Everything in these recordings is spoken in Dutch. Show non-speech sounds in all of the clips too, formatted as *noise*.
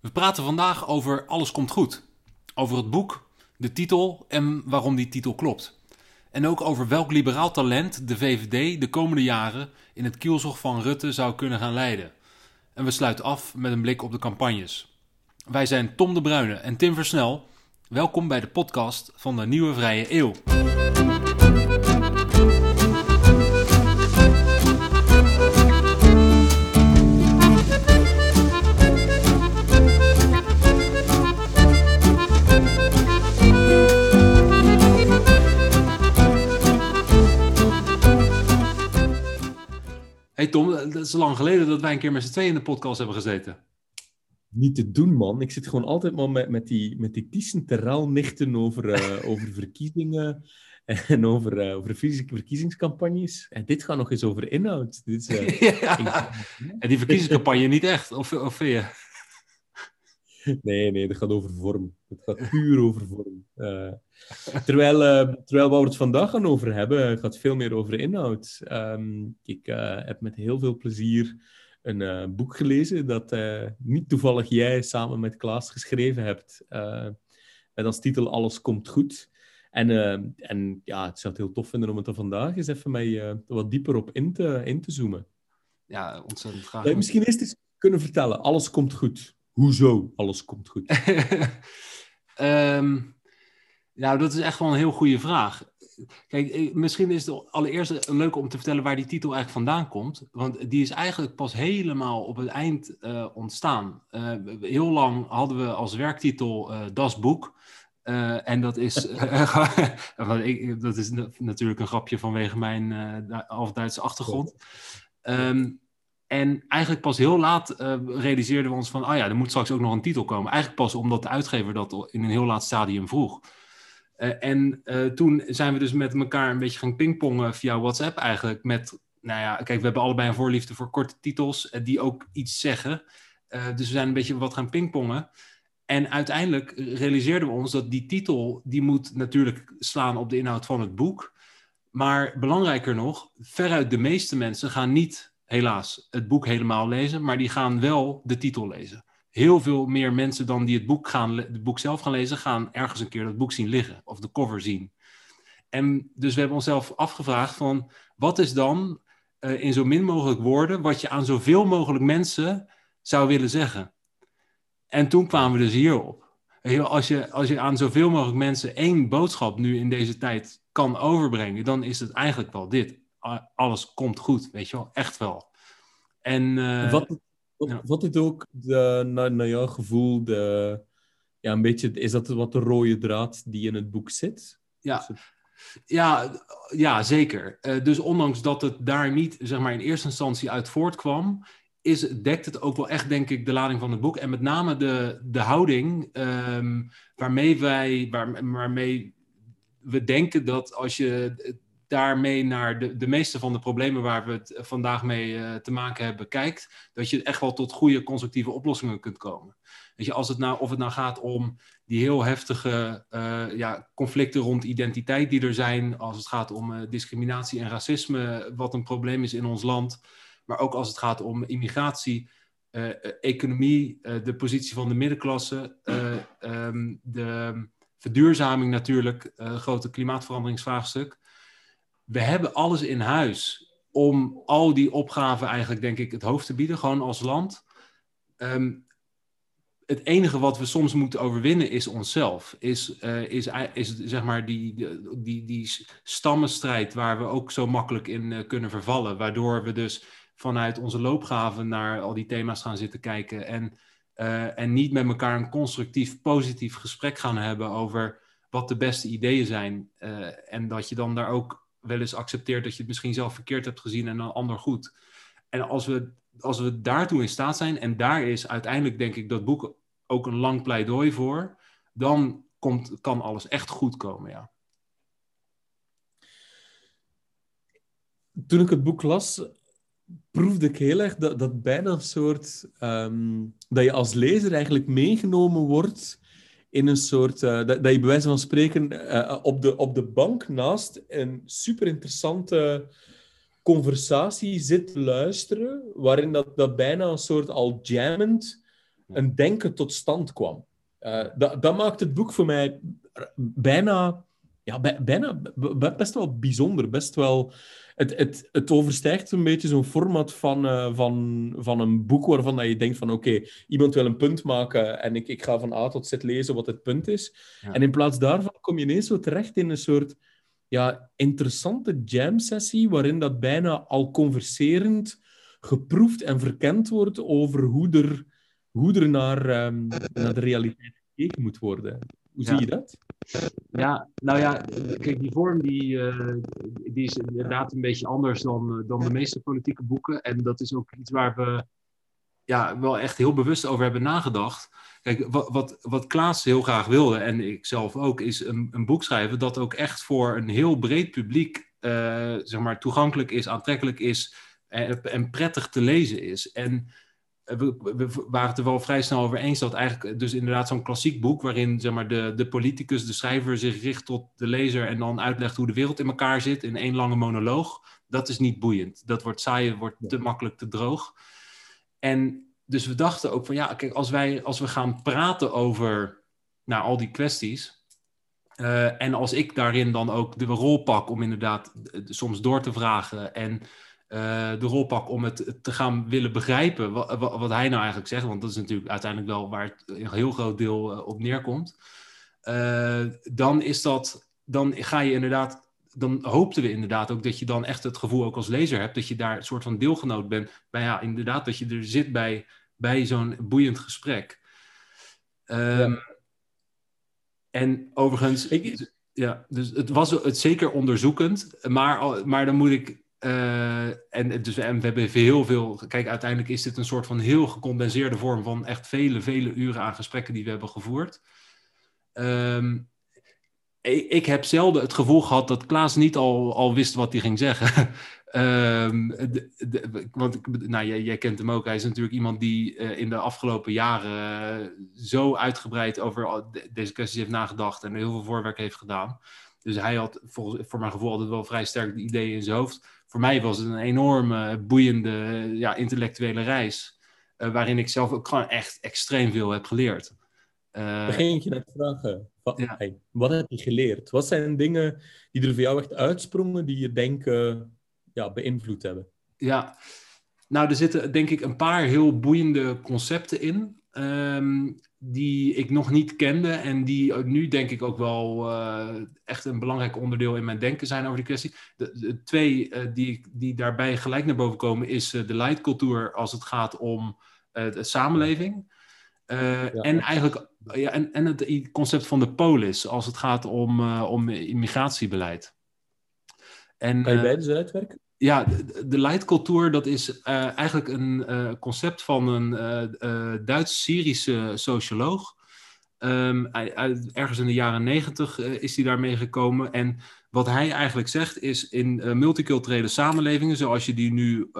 We praten vandaag over Alles komt goed. Over het boek, de titel en waarom die titel klopt. En ook over welk liberaal talent de VVD de komende jaren in het kielzog van Rutte zou kunnen gaan leiden. En we sluiten af met een blik op de campagnes. Wij zijn Tom de Bruyne en Tim Versnel. Welkom bij de podcast van de Nieuwe Vrije Eeuw. Hey Tom, dat is lang geleden dat wij een keer met z'n tweeën in de podcast hebben gezeten. Niet te doen, man. Ik zit gewoon altijd maar met, met die, met die terraalnichten over, uh, *laughs* over verkiezingen en over, uh, over verkiezingscampagnes. En dit gaat nog eens over inhoud. Dit is, *laughs* uh, ja. En die verkiezingscampagne niet echt, of, of vind je? Nee, nee, dat gaat over vorm. Het gaat puur over vorm. Uh, terwijl, uh, terwijl we het vandaag gaan over hebben, gaat veel meer over inhoud. Um, ik uh, heb met heel veel plezier een boek gelezen dat niet toevallig jij samen met Klaas geschreven hebt. met als titel Alles komt goed. En, en ja, ik zou het heel tof vinden om het er vandaag eens even mee wat dieper op in te, in te zoomen. Ja, ontzettend graag. Zou je misschien eerst eens kunnen vertellen, alles komt goed. Hoezo alles komt goed? *laughs* um, nou, dat is echt wel een heel goede vraag. Kijk, misschien is het allereerst leuk om te vertellen waar die titel eigenlijk vandaan komt. Want die is eigenlijk pas helemaal op het eind uh, ontstaan. Uh, heel lang hadden we als werktitel uh, Das Boek. en dat is, *laughs* *laughs* dat is natuurlijk een grapje vanwege mijn half-Duitse achtergrond. Um, en eigenlijk pas heel laat uh, realiseerden we ons van, ah ja, er moet straks ook nog een titel komen. Eigenlijk pas omdat de uitgever dat in een heel laat stadium vroeg. Uh, en uh, toen zijn we dus met elkaar een beetje gaan pingpongen via WhatsApp eigenlijk. Met, nou ja, kijk, we hebben allebei een voorliefde voor korte titels die ook iets zeggen. dus we zijn een beetje wat gaan pingpongen. En uiteindelijk realiseerden we ons dat die titel, die moet natuurlijk slaan op de inhoud van het boek. Maar belangrijker nog, veruit de meeste mensen gaan niet helaas het boek helemaal lezen, maar die gaan wel de titel lezen. Heel veel meer mensen dan die het boek, gaan, het boek zelf gaan lezen, gaan ergens een keer dat boek zien liggen of de cover zien. En dus we hebben onszelf afgevraagd van wat is dan uh, in zo min mogelijk woorden wat je aan zoveel mogelijk mensen zou willen zeggen. En toen kwamen we dus hierop. Als je, als je aan zoveel mogelijk mensen één boodschap nu in deze tijd kan overbrengen, dan is het eigenlijk wel dit alles komt goed, weet je wel, echt wel. En, uh, wat, wat, ja. wat is ook de, naar, naar jouw gevoel, de, ja, een beetje, is dat wat de rode draad die in het boek zit? Ja, ja, ja zeker. Uh, dus ondanks dat het daar niet zeg maar, in eerste instantie uit voortkwam, is, dekt het ook wel echt, denk ik, de lading van het boek. En met name de, de houding um, waarmee wij, waar, waarmee we denken dat als je daarmee naar de, de meeste van de problemen waar we het vandaag mee uh, te maken hebben kijkt, dat je echt wel tot goede constructieve oplossingen kunt komen. Weet je, als het nou, of het nou gaat om die heel heftige uh, ja, conflicten rond identiteit die er zijn, als het gaat om uh, discriminatie en racisme, wat een probleem is in ons land, maar ook als het gaat om immigratie, economie, de positie van de middenklasse, um, de verduurzaming natuurlijk, grote klimaatveranderingsvraagstuk we hebben alles in huis om al die opgaven eigenlijk, denk ik, het hoofd te bieden, gewoon als land. Um, het enige wat we soms moeten overwinnen is onszelf. Is, uh, is, is zeg maar die, die, die stammenstrijd waar we ook zo makkelijk in uh, kunnen vervallen. Waardoor we dus vanuit onze loopgaven naar al die thema's gaan zitten kijken. En, uh, en niet met elkaar een constructief, positief gesprek gaan hebben over wat de beste ideeën zijn. en dat je dan daar ook wel eens accepteert dat je het misschien zelf verkeerd hebt gezien en een ander goed. En als we, als we daartoe in staat zijn, en daar is uiteindelijk denk ik dat boek ook een lang pleidooi voor, dan komt, kan alles echt goed komen, ja. Toen ik het boek las, proefde ik heel erg dat, bijna een soort... Um, dat je als lezer eigenlijk meegenomen wordt in een soort... Uh, dat, dat, je bij wijze van spreken uh, op, de, op de bank naast een super interessante conversatie zit luisteren, waarin dat, dat bijna een soort al jammend een denken tot stand kwam. Uh, dat, dat maakt het boek voor mij bijna, ja, bijna best wel bijzonder. Best wel, het, het, het overstijgt een beetje zo'n format van, uh, van, van een boek waarvan dat je denkt van oké, iemand wil een punt maken en ik, ik ga van A tot Z lezen wat het punt is. En in plaats daarvan kom je ineens zo terecht in een soort ja, interessante jam-sessie waarin dat bijna al converserend geproefd en verkend wordt over hoe er, hoe er naar, um, naar de realiteit gekeken moet worden. Hoe zie je dat? Ja, nou ja, kijk, die vorm die, uh, die is inderdaad een beetje anders dan, dan de meeste politieke boeken. En dat is ook iets waar we ja, wel echt heel bewust over hebben nagedacht. Kijk, wat, wat, wat Klaas heel graag wilde, en ik zelf ook, is een, een boek schrijven dat ook echt voor een heel breed publiek uh, zeg maar, toegankelijk is, aantrekkelijk is en, en prettig te lezen is. En we, we, waren het er wel vrij snel over eens dat eigenlijk dus inderdaad zo'n klassiek boek waarin zeg maar, de, de politicus, de schrijver zich richt tot de lezer en dan uitlegt hoe de wereld in elkaar zit in één lange monoloog, dat is niet boeiend. Dat wordt saai, wordt te makkelijk te droog. En dus we dachten ook van ja, kijk, als wij als we gaan praten over nou, al die kwesties. Uh, en als ik daarin dan ook de rol pak om inderdaad soms door te vragen en de rol pak om het te gaan willen begrijpen wat, wat, hij nou eigenlijk zegt, want dat is natuurlijk uiteindelijk wel waar het een heel groot deel uh, op neerkomt. dan is dat, dan ga je inderdaad dan hoopten we inderdaad ook dat je dan echt het gevoel ook als lezer hebt dat je daar een soort van deelgenoot bent. Bij ja, inderdaad, dat je er zit bij, bij zo'n boeiend gesprek. Um, En overigens, ik, ja, dus het was het zeker onderzoekend, maar, maar dan moet ik. Uh, en, dus, we hebben heel veel. Kijk, uiteindelijk is dit een soort van heel gecondenseerde vorm van echt vele, vele uren aan gesprekken die we hebben gevoerd. Um, ik, heb zelden het gevoel gehad dat Klaas niet al, al wist wat hij ging zeggen. *laughs* de, want nou, jij, jij, kent hem ook. Hij is natuurlijk iemand die uh, in de afgelopen jaren uh, zo uitgebreid over deze kwesties heeft nagedacht en heel veel voorwerk heeft gedaan. Dus hij had volgens, voor mijn gevoel altijd wel vrij sterk de ideeën in zijn hoofd. Voor mij was het een enorme, boeiende, ja, intellectuele reis. Uh, waarin ik zelf ook gewoon echt extreem veel heb geleerd. Begin je net vragen. Wat, ja. hey, wat heb je geleerd? Wat zijn dingen die er voor jou echt uitsprongen, die je denken ja, beïnvloed hebben? Ja, nou, er zitten denk ik een paar heel boeiende concepten in. Um, die ik nog niet kende en die nu denk ik ook wel uh, echt een belangrijk onderdeel in mijn denken zijn over die kwestie. De, de twee uh, die, die daarbij gelijk naar boven komen is uh, de leidcultuur als het gaat om de samenleving. Ja. En eigenlijk ja, en, en het concept van de polis als het gaat om, om immigratiebeleid. En, kan je beide uitwerken? Ja, de, leidcultuur, dat is uh, eigenlijk een uh, concept van een Duits-Syrische socioloog. Um, ergens in de jaren negentig is hij daarmee gekomen. En wat hij eigenlijk zegt is in multiculturele samenlevingen, zoals je die nu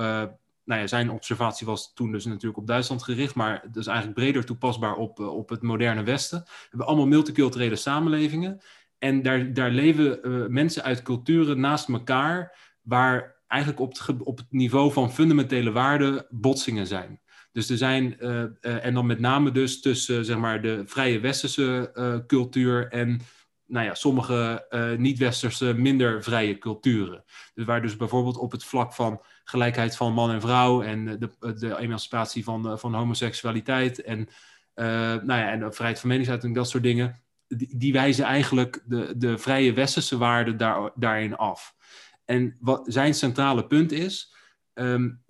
nou ja, zijn observatie was toen dus natuurlijk op Duitsland gericht, maar dus eigenlijk breder toepasbaar op, eh, op het moderne Westen. We hebben allemaal multiculturele samenlevingen. En daar, daar leven mensen uit culturen naast elkaar, waar eigenlijk op het, op het niveau van fundamentele waarden botsingen zijn. Dus er zijn, uh, uh, en dan met name dus tussen zeg maar, de vrije westerse cultuur en nou ja, sommige niet-westerse minder vrije culturen. Dus waar dus bijvoorbeeld op het vlak van gelijkheid van man en vrouw en de, de emancipatie van, van homoseksualiteit en, nou ja, en vrijheid van meningsuiting, dat soort dingen, die, die wijzen eigenlijk de, de vrije westerse waarden daar, daarin af. En wat zijn centrale punt is, um,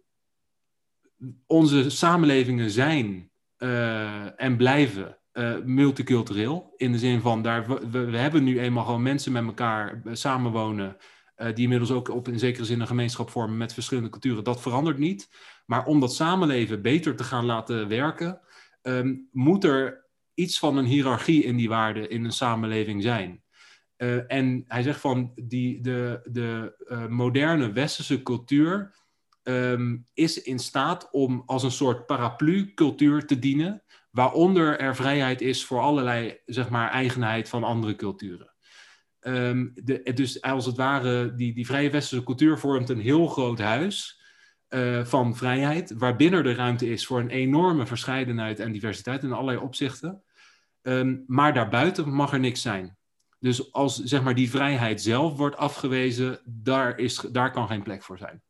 onze samenlevingen zijn uh, en blijven uh, multicultureel. In de zin van, daar, we, hebben nu eenmaal gewoon mensen met elkaar samenwonen uh, die inmiddels ook op in zekere zin een gemeenschap vormen met verschillende culturen. Dat verandert niet. Maar om dat samenleven beter te gaan laten werken, um, moet er iets van een hiërarchie in die waarden in een samenleving zijn. Uh, en hij zegt van die, de, de uh, moderne westerse cultuur um, is in staat om als een soort paraplu-cultuur te dienen, waaronder er vrijheid is voor allerlei zeg maar, eigenheid van andere culturen. Um, de, dus als het ware, die, die vrije westerse cultuur vormt een heel groot huis. uh, van vrijheid, waarbinnen er ruimte is voor een enorme verscheidenheid en diversiteit in allerlei opzichten. Um, maar daarbuiten mag er niks zijn. Dus als zeg maar, die vrijheid zelf wordt afgewezen, daar, is, daar kan geen plek voor zijn.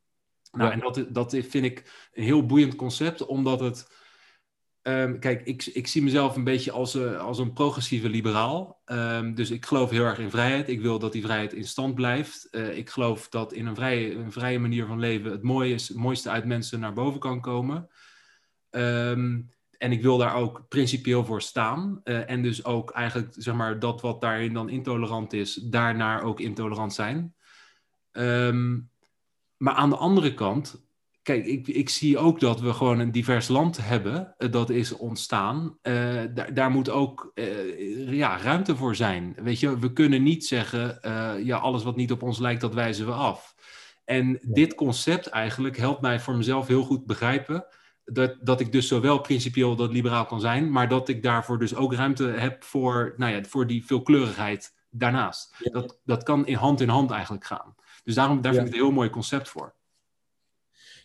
Nou, en dat, dat vind ik een heel boeiend concept, omdat het. Um, kijk, ik, ik zie mezelf een beetje als, uh, als een progressieve liberaal. Um, dus ik geloof heel erg in vrijheid. Ik wil dat die vrijheid in stand blijft. Uh, ik geloof dat in een vrije, een vrije manier van leven het, mooie is, het mooiste uit mensen naar boven kan komen. Um, en ik wil daar ook principieel voor staan. Uh, en dus ook eigenlijk, zeg maar, dat wat daarin dan intolerant is, daarnaar ook intolerant zijn. Um, maar aan de andere kant, kijk, ik, ik zie ook dat we gewoon een divers land hebben. Uh, dat is ontstaan. Uh, daar, daar moet ook ja, ruimte voor zijn. Weet je, we kunnen niet zeggen, ja, alles wat niet op ons lijkt, dat wijzen we af. En dit concept eigenlijk helpt mij voor mezelf heel goed begrijpen dat, dat ik dus zowel principieel dat liberaal kan zijn, maar dat ik daarvoor dus ook ruimte heb voor, nou ja, voor die veelkleurigheid daarnaast. Dat, dat kan in hand in hand eigenlijk gaan. Dus daarom, daar vind ik het een heel mooi concept voor.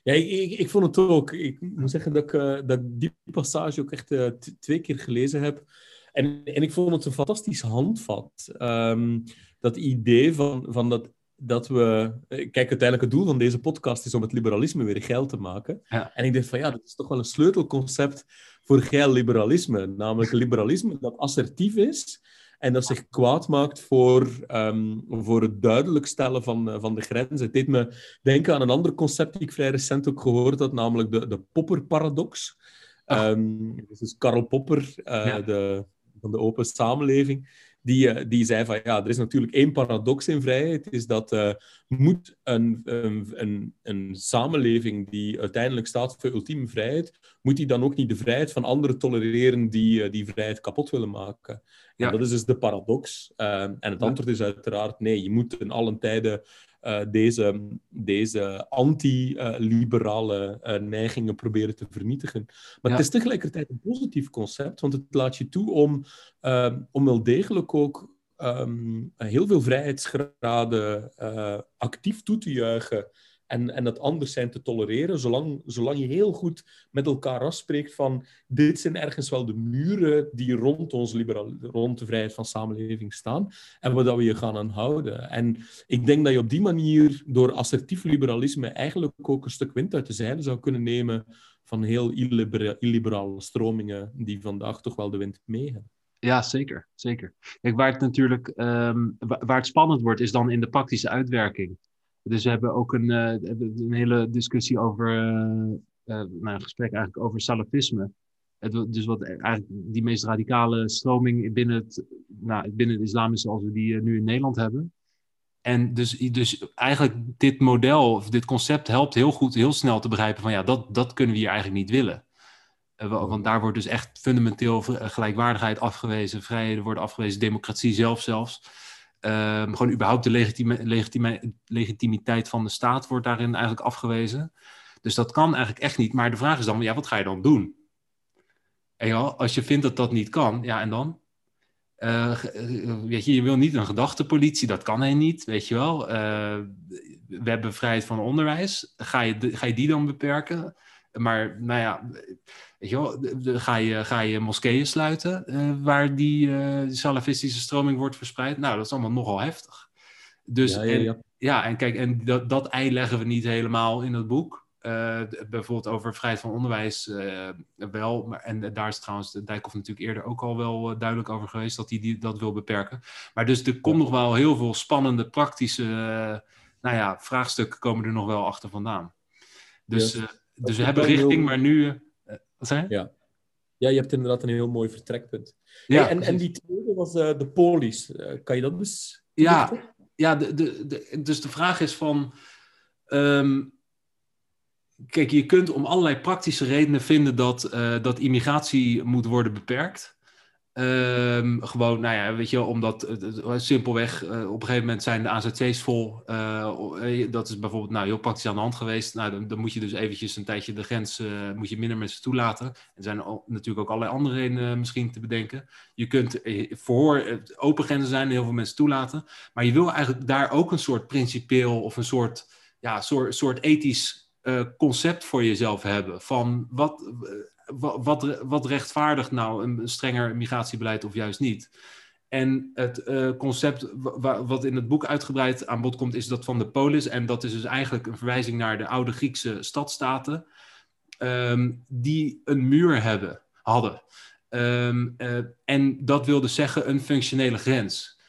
Ja, ik, ik, vond het ook. Ik moet zeggen dat ik, uh, dat die passage ook echt uh, twee keer gelezen heb. En, en ik vond het een fantastisch handvat. Um, dat idee van, van dat dat we... Eh, kijk, uiteindelijk het doel van deze podcast is om het liberalisme weer geil te maken. Ja. En ik dacht van ja, dat is toch wel een sleutelconcept voor geil liberalisme. Namelijk *laughs* liberalisme dat assertief is en dat zich kwaad maakt voor, um, voor het duidelijk stellen van, uh, van de grenzen. Het deed me denken aan een ander concept die ik vrij recent ook gehoord had, namelijk de, de Popper-paradox. Um, dus Karl Popper, uh, ja. de, van de open samenleving die, eh, die zei van ja, er is natuurlijk één paradox in vrijheid, is dat uh, moet een, een, een, een, samenleving die uiteindelijk staat voor ultieme vrijheid, moet die dan ook niet de vrijheid van anderen tolereren die uh, die vrijheid kapot willen maken? Ja. En dat is dus de paradox. en het antwoord is uiteraard nee, je moet in allen tijden uh, deze, deze anti-liberale uh, neigingen proberen te vernietigen. Maar ja. het is tegelijkertijd een positief concept, want het laat je toe om, uh, om wel degelijk ook um, heel veel vrijheidsgraden actief toe te juichen en, en het anders zijn te tolereren, zolang, zolang je heel goed met elkaar afspreekt van dit zijn ergens wel de muren die rond ons liberaal, rond de vrijheid van samenleving staan en waar dat we je gaan aan houden. En ik denk dat je op die manier door assertief liberalisme eigenlijk ook een stuk wind uit de zeilen zou kunnen nemen van heel illibera illiberale stromingen die vandaag toch wel de wind mee hebben. Ja, zeker. zeker. Waar het natuurlijk um, waar het spannend wordt, is dan in de praktische uitwerking. Dus we hebben ook een, uh, een hele discussie over, uh, uh, nou, een gesprek eigenlijk over salafisme. Het, dus wat eigenlijk die meest radicale stroming binnen het, nou, binnen het islam is zoals we die nu in Nederland hebben. En dus, dus eigenlijk dit model, of dit concept helpt heel goed, heel snel te begrijpen van ja, dat, dat kunnen we hier eigenlijk niet willen. want daar wordt dus echt fundamenteel gelijkwaardigheid afgewezen, vrijheden worden afgewezen, democratie zelf zelfs. Um, gewoon überhaupt de legitimiteit van de staat wordt daarin eigenlijk afgewezen. Dus dat kan eigenlijk echt niet. Maar de vraag is dan, ja, wat ga je dan doen? En ja, als je vindt dat dat niet kan, ja, en dan? Uh, weet je, je wil niet een gedachtepolitie, dat kan hij niet, weet je wel. Uh, we hebben vrijheid van onderwijs. Ga je, ga je die dan beperken? Maar nou ja, weet je wel, ga, je, ga je moskeeën sluiten uh, waar die uh, salafistische stroming wordt verspreid? Nou, dat is allemaal nogal heftig. Dus, ja, ja, ja. En, ja en kijk, en dat, dat ei leggen we niet helemaal in het boek. Uh, bijvoorbeeld over vrijheid van onderwijs wel. Maar, en daar is trouwens de Dijkhoff natuurlijk eerder ook al wel duidelijk over geweest dat hij die, dat wil beperken. Maar dus er komt nog wel heel veel spannende, praktische nou ja, vraagstukken komen er nog wel achter vandaan. Dus dus we hebben richting, heel... maar nu... Uh, wat zei je? Ja. ja, je hebt inderdaad een heel mooi vertrekpunt. Ja, hey, en, en die tweede was uh, de polis. Uh, kan je dat dus... Ja, ja de, de, de, dus de vraag is van... Um, kijk, je kunt om allerlei praktische redenen vinden dat, dat immigratie moet worden beperkt. Um, gewoon, nou ja, weet je, omdat simpelweg uh, op een gegeven moment zijn de AZC's vol. Uh, dat is bijvoorbeeld nou, heel praktisch aan de hand geweest. Nou, dan, dan moet je dus eventjes een tijdje de grens, moet je minder mensen toelaten. Er zijn natuurlijk ook allerlei andere redenen misschien te bedenken. Je kunt voor open grenzen zijn en heel veel mensen toelaten. Maar je wil eigenlijk daar ook een soort principeel of een soort, ja, soort, soort ethisch concept voor jezelf hebben van wat, wat, wat rechtvaardigt nou een strenger migratiebeleid of juist niet. En het concept wat in het boek uitgebreid aan bod komt, is dat van de polis. En dat is dus eigenlijk een verwijzing naar de oude Griekse stadstaten, ehm, die een muur hebben, hadden. Ehm, en dat wil dus zeggen een functionele grens.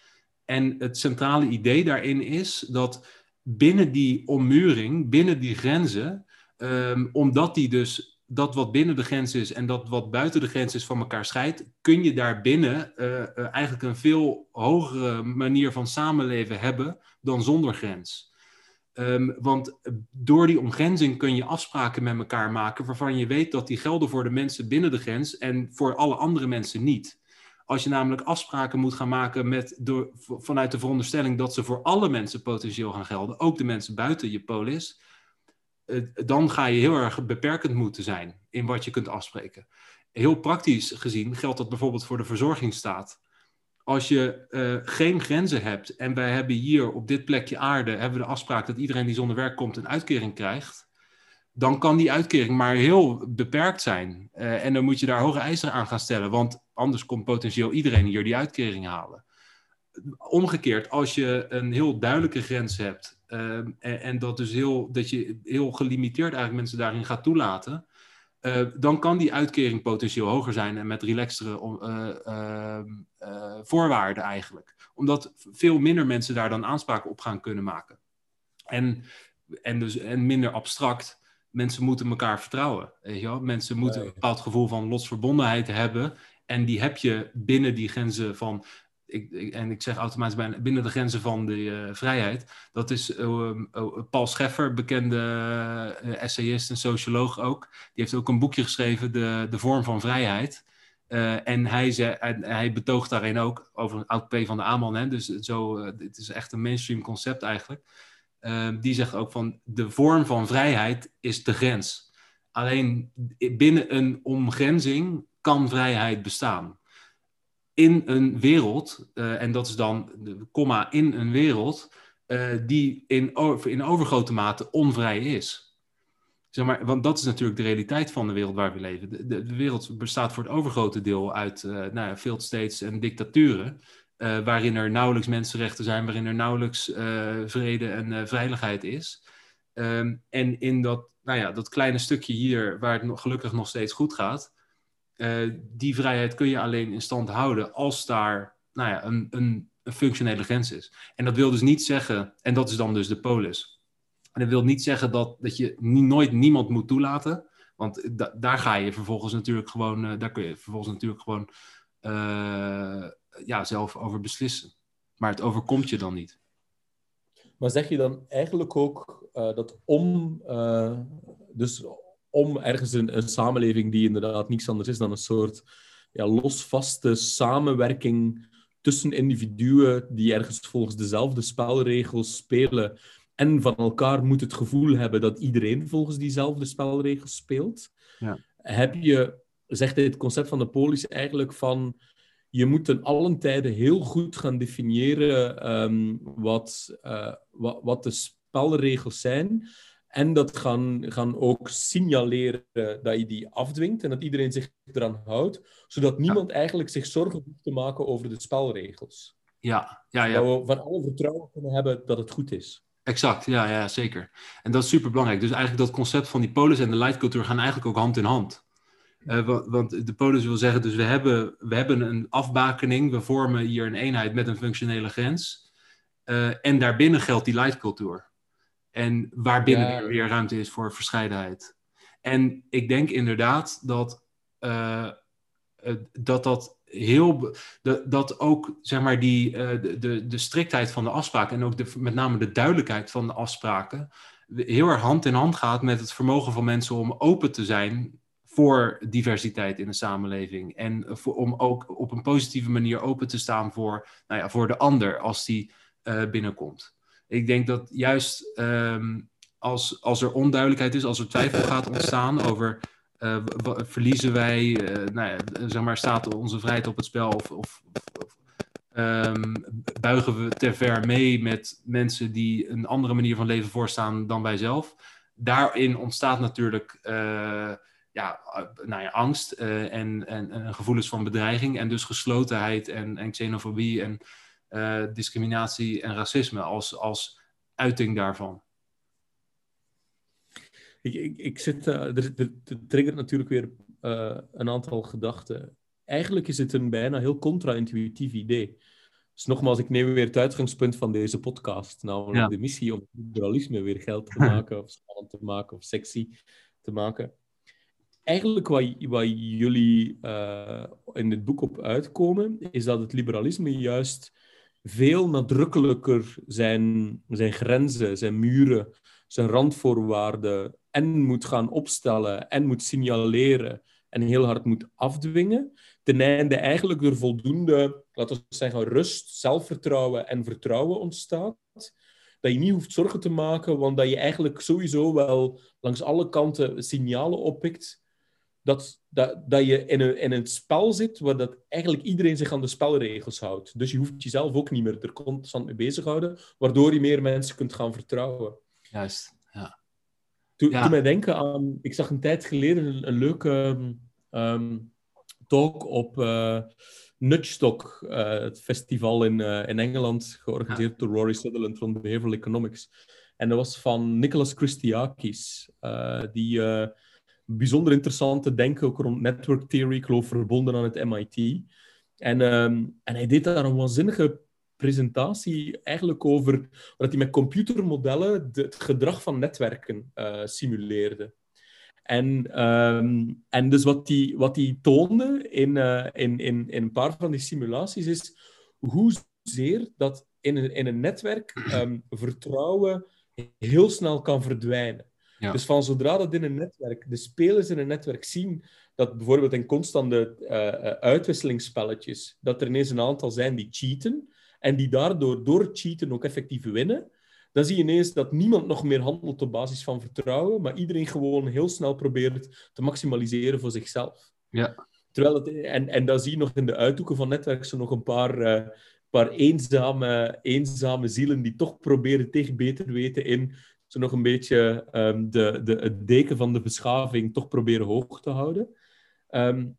En het centrale idee daarin is dat binnen die ommuring, binnen die grenzen, um, omdat die dus dat wat binnen de grens is en dat wat buiten de grens is van elkaar scheidt, kun je daarbinnen uh, uh, eigenlijk een veel hogere manier van samenleven hebben dan zonder grens. Um, want door die omgrenzing kun je afspraken met elkaar maken waarvan je weet dat die gelden voor de mensen binnen de grens en voor alle andere mensen niet. Als je namelijk afspraken moet gaan maken met, vanuit de veronderstelling dat ze voor alle mensen potentieel gaan gelden, ook de mensen buiten je polis, eh, dan ga je heel erg beperkend moeten zijn in wat je kunt afspreken. Heel praktisch gezien geldt dat bijvoorbeeld voor de verzorgingsstaat. Als je uh, geen grenzen hebt en wij hebben hier op dit plekje aarde hebben we de afspraak dat iedereen die zonder werk komt een uitkering krijgt, dan kan die uitkering maar heel beperkt zijn. Uh, en dan moet je daar hoge eisen aan gaan stellen, want anders komt potentieel iedereen hier die uitkering halen. Omgekeerd, als je een heel duidelijke grens hebt uh, en, en, dat, dus heel, dat je heel gelimiteerd eigenlijk mensen daarin gaat toelaten, uh, dan kan die uitkering potentieel hoger zijn en met relaxtere uh, voorwaarden eigenlijk. Omdat veel minder mensen daar dan aanspraken op gaan kunnen maken. En, en, dus, en minder abstract mensen moeten elkaar vertrouwen. Weet je wel? Mensen moeten een bepaald gevoel van lotsverbondenheid hebben. En die heb je binnen die grenzen van. Ik, en ik zeg automatisch binnen de grenzen van de uh, vrijheid. Dat is uh, uh, Paul Scheffer, bekende essayist en socioloog ook. Die heeft ook een boekje geschreven, De, de Vorm van Vrijheid. en hij, hij betoogt daarin ook over een oud P van de Aman. Dus zo, het is echt een mainstream concept eigenlijk. Ehm, die zegt ook van de vorm van vrijheid is de grens. Alleen binnen een omgrenzing kan vrijheid bestaan. In een wereld, uh, en dat is dan de komma in een wereld, uh, die in, in overgrote mate onvrij is. Zeg maar, want dat is natuurlijk de realiteit van de wereld waar we leven. De, de, wereld bestaat voor het overgrote deel uit uh, nou ja, states en dictaturen. Waarin er nauwelijks mensenrechten zijn, waarin er nauwelijks vrede en veiligheid is. Um, en in dat, nou ja, dat kleine stukje hier, waar het nog, gelukkig nog steeds goed gaat, die vrijheid kun je alleen in stand houden als daar nou ja, een, een, functionele grens is. En dat wil dus niet zeggen, en dat is dan dus de polis. En dat wil niet zeggen dat, dat je nooit niemand moet toelaten, want da daar ga je vervolgens natuurlijk gewoon, daar kun je vervolgens natuurlijk gewoon ja, zelf over beslissen. Maar het overkomt je dan niet. Maar zeg je dan eigenlijk ook dat om, dus om ergens een, een, samenleving die inderdaad niets anders is dan een soort ja, losvaste samenwerking tussen individuen die ergens volgens dezelfde spelregels spelen en van elkaar moet het gevoel hebben dat iedereen volgens diezelfde spelregels speelt, ja. heb je, zegt dit concept van de polis eigenlijk van je moet ten allen tijde heel goed gaan definiëren um, wat, uh, wat, wat, de spelregels zijn. En dat gaan, gaan ook signaleren dat je die afdwingt en dat iedereen zich eraan houdt, zodat niemand ja. eigenlijk zich zorgen hoeft te maken over de spelregels. Ja, ja, ja. Dat we van alle vertrouwen kunnen hebben dat het goed is. Exact, ja, ja, zeker. En dat is super belangrijk. Dus eigenlijk dat concept van die polis en de lightcultuur gaan eigenlijk ook hand in hand. Uh, want de polis wil zeggen, dus we hebben, we hebben een afbakening, we vormen hier een eenheid met een functionele grens. Uh, en daarbinnen geldt die lightcultuur. En waarbinnen ja. er weer ruimte is voor verscheidenheid. En ik denk inderdaad dat uh, dat, dat heel. Dat, dat ook zeg maar die, de, de, de striktheid van de afspraken en ook de, met name de duidelijkheid van de afspraken heel erg hand in hand gaat met het vermogen van mensen om open te zijn voor diversiteit in de samenleving. En voor, om ook op een positieve manier open te staan voor, nou ja, voor de ander als die uh, binnenkomt. Ik denk dat juist um, als, als er onduidelijkheid is, als er twijfel gaat ontstaan over uh, verliezen wij, uh, nou ja, zeg maar, staat onze vrijheid op het spel of, of, um, buigen we te ver mee met mensen die een andere manier van leven voorstaan dan wij zelf? Daarin ontstaat natuurlijk ja, nou ja, angst en, en, en, gevoelens van bedreiging en dus geslotenheid en, en xenofobie en discriminatie en racisme als, als uiting daarvan. Ik, ik, ik zit, er, er, triggert natuurlijk weer een aantal gedachten eigenlijk is het een bijna heel contra-intuïtief idee. Dus nogmaals, ik neem weer het uitgangspunt van deze podcast, namelijk de missie om liberalisme weer geld te *laughs* maken, of spannend te maken, of sexy te maken. Eigenlijk wat, wat jullie uh, in het boek op uitkomen, is dat het liberalisme juist veel nadrukkelijker zijn, zijn grenzen, zijn muren, zijn randvoorwaarden en moet gaan opstellen en moet signaleren en heel hard moet afdwingen, ten einde eigenlijk er voldoende, laten we zeggen, rust, zelfvertrouwen en vertrouwen ontstaat. Dat je niet hoeft zorgen te maken, want dat je eigenlijk sowieso wel langs alle kanten signalen oppikt dat, dat, dat je in een, in een spel zit waar dat eigenlijk iedereen zich aan de spelregels houdt. Dus je hoeft jezelf ook niet meer er constant mee bezighouden, waardoor je meer mensen kunt gaan vertrouwen. Juist, ja. Toen, ja. mij denken aan... Ik zag een tijd geleden een, een leuke um, talk op uh, Nudgestock, uh, het festival in, uh, in Engeland, georganiseerd door Rory Sutherland van Behavioral Economics. En dat was van Nicholas Christiakis, die bijzonder interessante denken ook rond network theory, ik geloof verbonden aan het MIT. En, um, en hij deed daar een waanzinnige presentatie eigenlijk over dat hij met computermodellen het gedrag van netwerken simuleerde. En, um, en dus wat die, wat toonde in, uh, in, in, in een paar van die simulaties is hoezeer dat in een, in een netwerk um, vertrouwen heel snel kan verdwijnen. Ja. Dus van zodra dat in een netwerk, de spelers in een netwerk zien dat bijvoorbeeld in constante uh, uitwisselingsspelletjes, dat er ineens een aantal zijn die cheaten en die daardoor door cheaten ook effectief winnen, dan zie je ineens dat niemand nog meer handelt op basis van vertrouwen, maar iedereen gewoon heel snel probeert te maximaliseren voor zichzelf. Ja. Terwijl het, en, en dan zie je nog in de uithoeken van netwerken zo nog een paar, uh, paar eenzame, eenzame zielen die toch proberen tegen beter weten in nog een beetje um, de, de, het deken van de beschaving toch proberen hoog te houden. Um,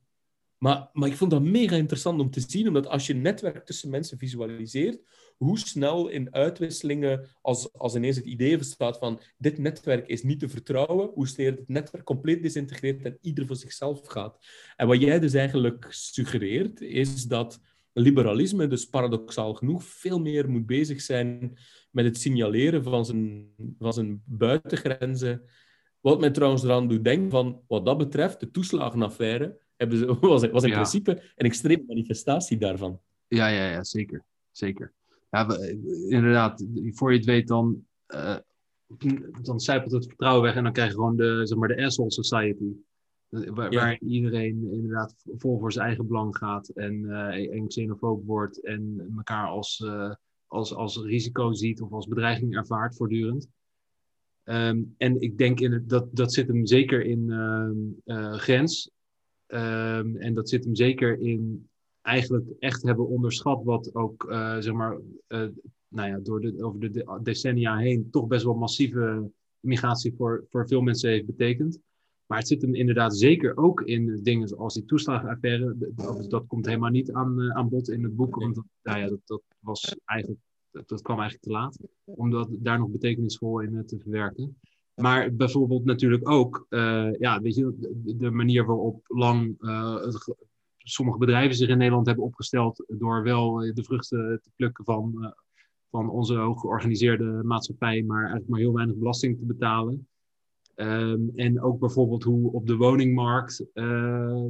maar, maar ik vond dat mega interessant om te zien, omdat als je netwerk tussen mensen visualiseert, hoe snel in uitwisselingen, als, als ineens het idee bestaat van dit netwerk is niet te vertrouwen, hoe snel het netwerk compleet desintegreert en ieder voor zichzelf gaat. En wat jij dus eigenlijk suggereert, is dat liberalisme dus paradoxaal genoeg veel meer moet bezig zijn met het signaleren van zijn, van zijn buitengrenzen. Wat mij trouwens eraan doet denken van, wat dat betreft, de toeslagenaffaire hebben ze, was, *laughs* was in principe een extreme manifestatie daarvan. Ja, ja, ja zeker. zeker ja, inderdaad, voor je het weet, dan, uh, dan zijpelt het vertrouwen weg en dan krijg je gewoon de, zeg maar, de asshole society. Waar, waar, iedereen inderdaad vol voor zijn eigen belang gaat en, uh, en xenofoob wordt en elkaar als, uh, als, als risico ziet of als bedreiging ervaart voortdurend. Um, en ik denk in het, dat dat zit hem zeker in uh, grens. Um, en dat zit hem zeker in eigenlijk echt hebben onderschat wat ook, uh, zeg maar, uh, nou ja, door de, over de decennia heen toch best wel massieve immigratie voor, voor veel mensen heeft betekend. Maar het zit hem inderdaad zeker ook in dingen zoals die toeslagenaffaire. Dat, komt helemaal niet aan, uh, aan bod in het boek, want dat, nou ja, dat, dat, was eigenlijk, dat, kwam eigenlijk te laat om dat, daar nog betekenisvol in te verwerken. Maar bijvoorbeeld natuurlijk ook, ja, weet je, de, manier waarop lang sommige bedrijven zich in Nederland hebben opgesteld door wel eh, de vruchten te plukken van, van onze hoog georganiseerde maatschappij, maar eigenlijk maar heel weinig belasting te betalen. Um, en ook bijvoorbeeld hoe op de woningmarkt uh,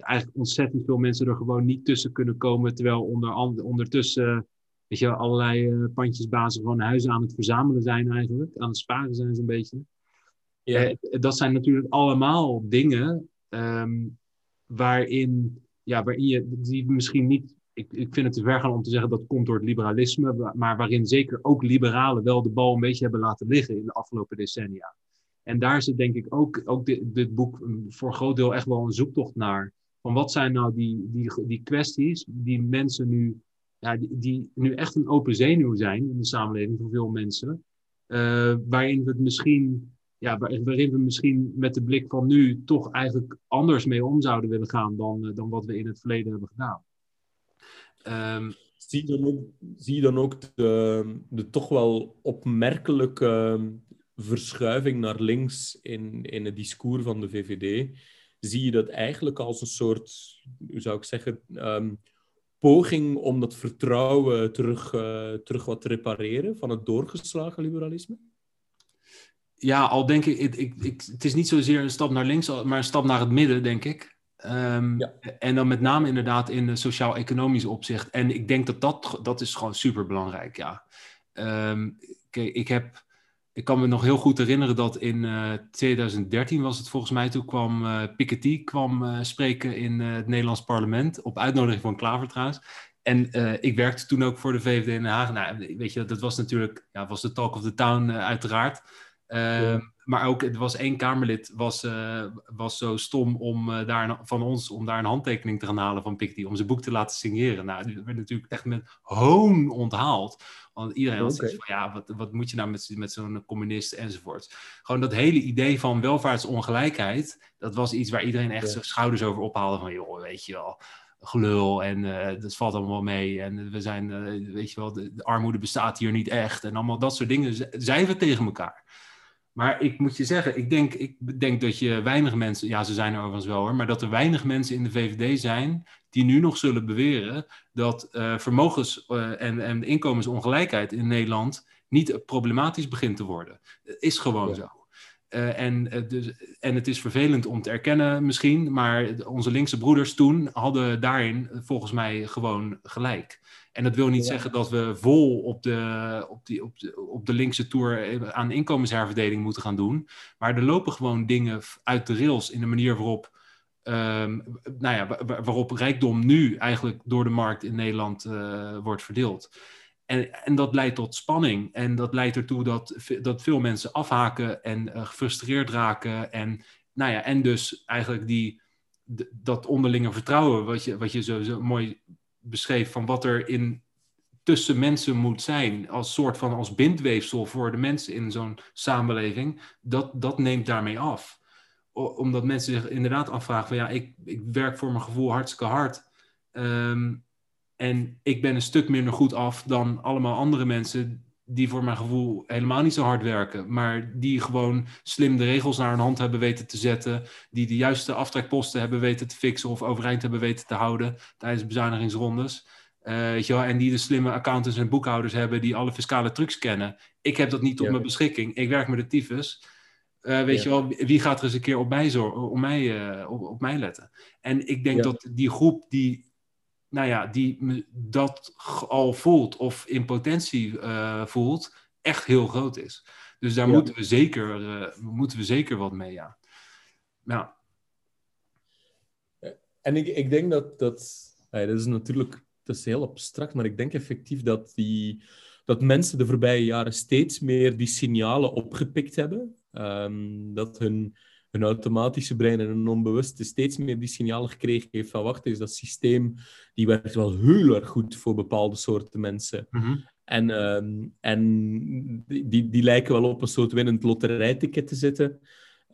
eigenlijk ontzettend veel mensen er gewoon niet tussen kunnen komen, terwijl onder, ondertussen weet je, allerlei pandjesbazen gewoon huizen aan het verzamelen zijn eigenlijk, aan het sparen zijn zo'n beetje. Ja. dat zijn natuurlijk allemaal dingen um, waarin, ja, waarin je die misschien niet. Ik, ik vind het te ver gaan om te zeggen dat komt door het liberalisme, maar waarin zeker ook liberalen wel de bal een beetje hebben laten liggen in de afgelopen decennia. En daar zit denk ik ook, ook dit, dit boek voor een groot deel echt wel een zoektocht naar. Van wat zijn nou die, die, die kwesties die mensen nu, ja, die, die nu echt een open zenuw zijn in de samenleving voor veel mensen. Uh, waarin we het misschien ja, waarin we misschien met de blik van nu toch eigenlijk anders mee om zouden willen gaan dan, dan wat we in het verleden hebben gedaan. Um, zie, je dan ook, zie je dan ook de, de toch wel opmerkelijke verschuiving naar links in, in het discours van de VVD? Zie je dat eigenlijk als een soort, hoe zou ik zeggen, um, poging om dat vertrouwen terug, uh, terug wat te repareren van het doorgeslagen liberalisme? Ja, al denk ik, ik, ik, het is niet zozeer een stap naar links, maar een stap naar het midden, denk ik. Um, ja. En dan met name inderdaad in sociaal-economisch opzicht. En ik denk dat dat, dat is gewoon super belangrijk, ja. Um, kijk, ik heb ik kan me nog heel goed herinneren dat in uh, eh, 2013 was het volgens mij, toen kwam uh, Piketty kwam, uh, spreken in het Nederlands parlement, op uitnodiging van Klaver trouwens. En ik werkte toen ook voor de VVD in Den Haag. Nou, weet je, dat was natuurlijk, ja, was de talk of the town uiteraard. Ehm, maar ook, er was één Kamerlid, was, was zo stom om daar van ons, om daar een handtekening te gaan halen van Piketty, om zijn boek te laten signeren. Nou, die werd natuurlijk echt met hoon onthaald. Want iedereen had zoiets van, ja, wat, wat moet je nou met, met zo'n communist enzovoort. Gewoon dat hele idee van welvaartsongelijkheid, dat was iets waar iedereen echt zijn schouders over ophaalde van, joh, weet je wel, gelul en uh, dat valt allemaal mee. En we zijn, uh, weet je wel, de, de, armoede bestaat hier niet echt. En allemaal dat soort dingen zeiden we tegen elkaar. Maar ik moet je zeggen, ik denk, ik denk dat je weinig mensen, ja, ze zijn er overigens wel hoor, maar dat er weinig mensen in de VVD zijn die nu nog zullen beweren dat uh, vermogens- uh, en, en inkomensongelijkheid in Nederland niet problematisch begint te worden. Is gewoon zo. Uh, en, dus, en het is vervelend om te erkennen misschien, maar onze linkse broeders toen hadden daarin volgens mij gewoon gelijk. En dat wil niet zeggen dat we vol op de, op, die, op, de, op de linkse tour aan inkomensherverdeling moeten gaan doen. Maar er lopen gewoon dingen uit de rails in de manier waarop, um, nou ja, waarop rijkdom nu eigenlijk door de markt in Nederland uh, wordt verdeeld. En, en, dat leidt tot spanning. En dat leidt ertoe dat, dat veel mensen afhaken en uh, gefrustreerd raken. En, nou ja, en dus eigenlijk die, dat onderlinge vertrouwen, wat je, wat je zo, zo mooi beschreef van wat er in tussen mensen moet zijn, als soort van als bindweefsel voor de mensen in zo'n samenleving, dat, dat neemt daarmee af. omdat mensen zich inderdaad afvragen van ja, ik, ik werk voor mijn gevoel hartstikke hard. Ehm, en ik ben een stuk minder goed af dan allemaal andere mensen die voor mijn gevoel helemaal niet zo hard werken, maar die gewoon slim de regels naar hun hand hebben weten te zetten, die de juiste aftrekposten hebben weten te fixen of overeind hebben weten te houden tijdens bezuinigingsrondes. Uh, weet je wel, en die de slimme accountants en boekhouders hebben die alle fiscale trucs kennen. Ik heb dat niet op mijn beschikking. Ik werk met de tyfus. Uh, weet je wel, wie gaat er eens een keer op mij, zorgen, op mij, uh, op, op, mij letten? En ik denk dat die groep die nou ja, die dat al voelt of in potentie uh, voelt, echt heel groot is. Dus daar moeten, we zeker, uh, moeten we zeker wat mee, ja. ja. En ik, ik denk dat, dat, ja, dat is natuurlijk dat is heel abstract, maar ik denk effectief dat, die, dat mensen de voorbije jaren steeds meer die signalen opgepikt hebben. Um, dat hun een automatische brein en een onbewuste steeds meer die signalen gekregen heeft van wacht eens, dat systeem die werkt wel heel erg goed voor bepaalde soorten mensen. Mhm. En, uh, en die, die lijken wel op een soort winnend loterijticket te zitten.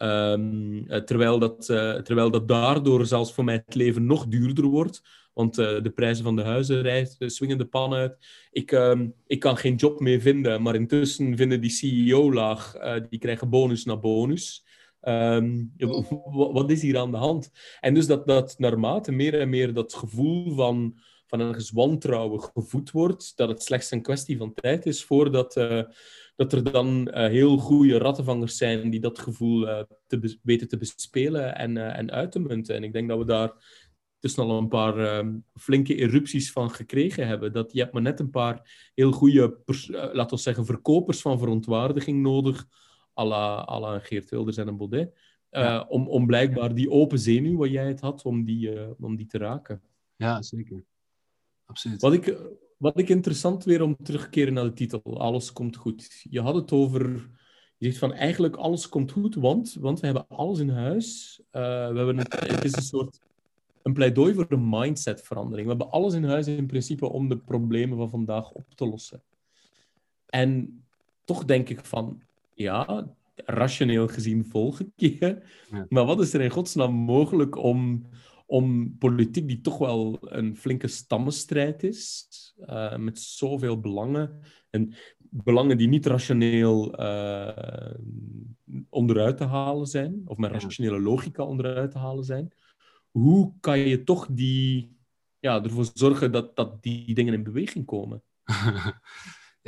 Um, terwijl, dat, uh, terwijl dat daardoor zelfs voor mij het leven nog duurder wordt. Want uh, de prijzen van de huizen rijden, swingen de pan uit. Ik, um, ik kan geen job meer vinden, maar intussen vinden die CEO laag. Uh, die krijgen bonus na bonus. Um, wat is hier aan de hand? En dus dat, dat naarmate meer en meer dat gevoel van, van een wantrouwen gevoed wordt, dat het slechts een kwestie van tijd is voordat uh, dat er dan uh, heel goede rattenvangers zijn die dat gevoel uh, te weten te bespelen en, en uit te munten. En ik denk dat we daar tussen al een paar uh, flinke erupties van gekregen hebben. Dat je hebt maar net een paar heel goede, laten we zeggen, verkopers van verontwaardiging nodig à la, Geert Wilders en een Baudet. Uh, om, om blijkbaar die open zenuw, wat jij het had, om die, uh, om die te raken. Ja, zeker. Absoluut. Wat ik, wat ik interessant weer om terug te keren naar de titel, Alles komt goed. Je had het over, je zegt van eigenlijk alles komt goed, want, want we hebben alles in huis. Uh, we hebben een, het is een soort een pleidooi voor een mindsetverandering. We hebben alles in huis in principe om de problemen van vandaag op te lossen. En toch denk ik van, ja, rationeel gezien volg ik je. Maar wat is er in godsnaam mogelijk om, om politiek die toch wel een flinke stammenstrijd is, uh, met zoveel belangen, en belangen die niet rationeel uh, onderuit te halen zijn, of met rationele logica onderuit te halen zijn, hoe kan je toch die, ja, ervoor zorgen dat, dat die dingen in beweging komen? *laughs*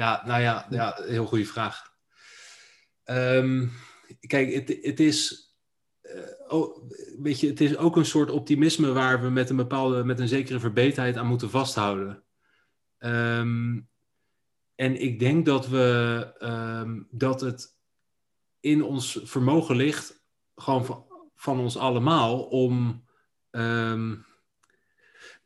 ja, nou ja, ja heel goede vraag. Um, kijk, het, is. Uh, oh, weet je, het is ook een soort optimisme waar we met een bepaalde, met een zekere verbeterheid aan moeten vasthouden. Um, en ik denk dat we um, dat het in ons vermogen ligt, gewoon van, van ons allemaal, om.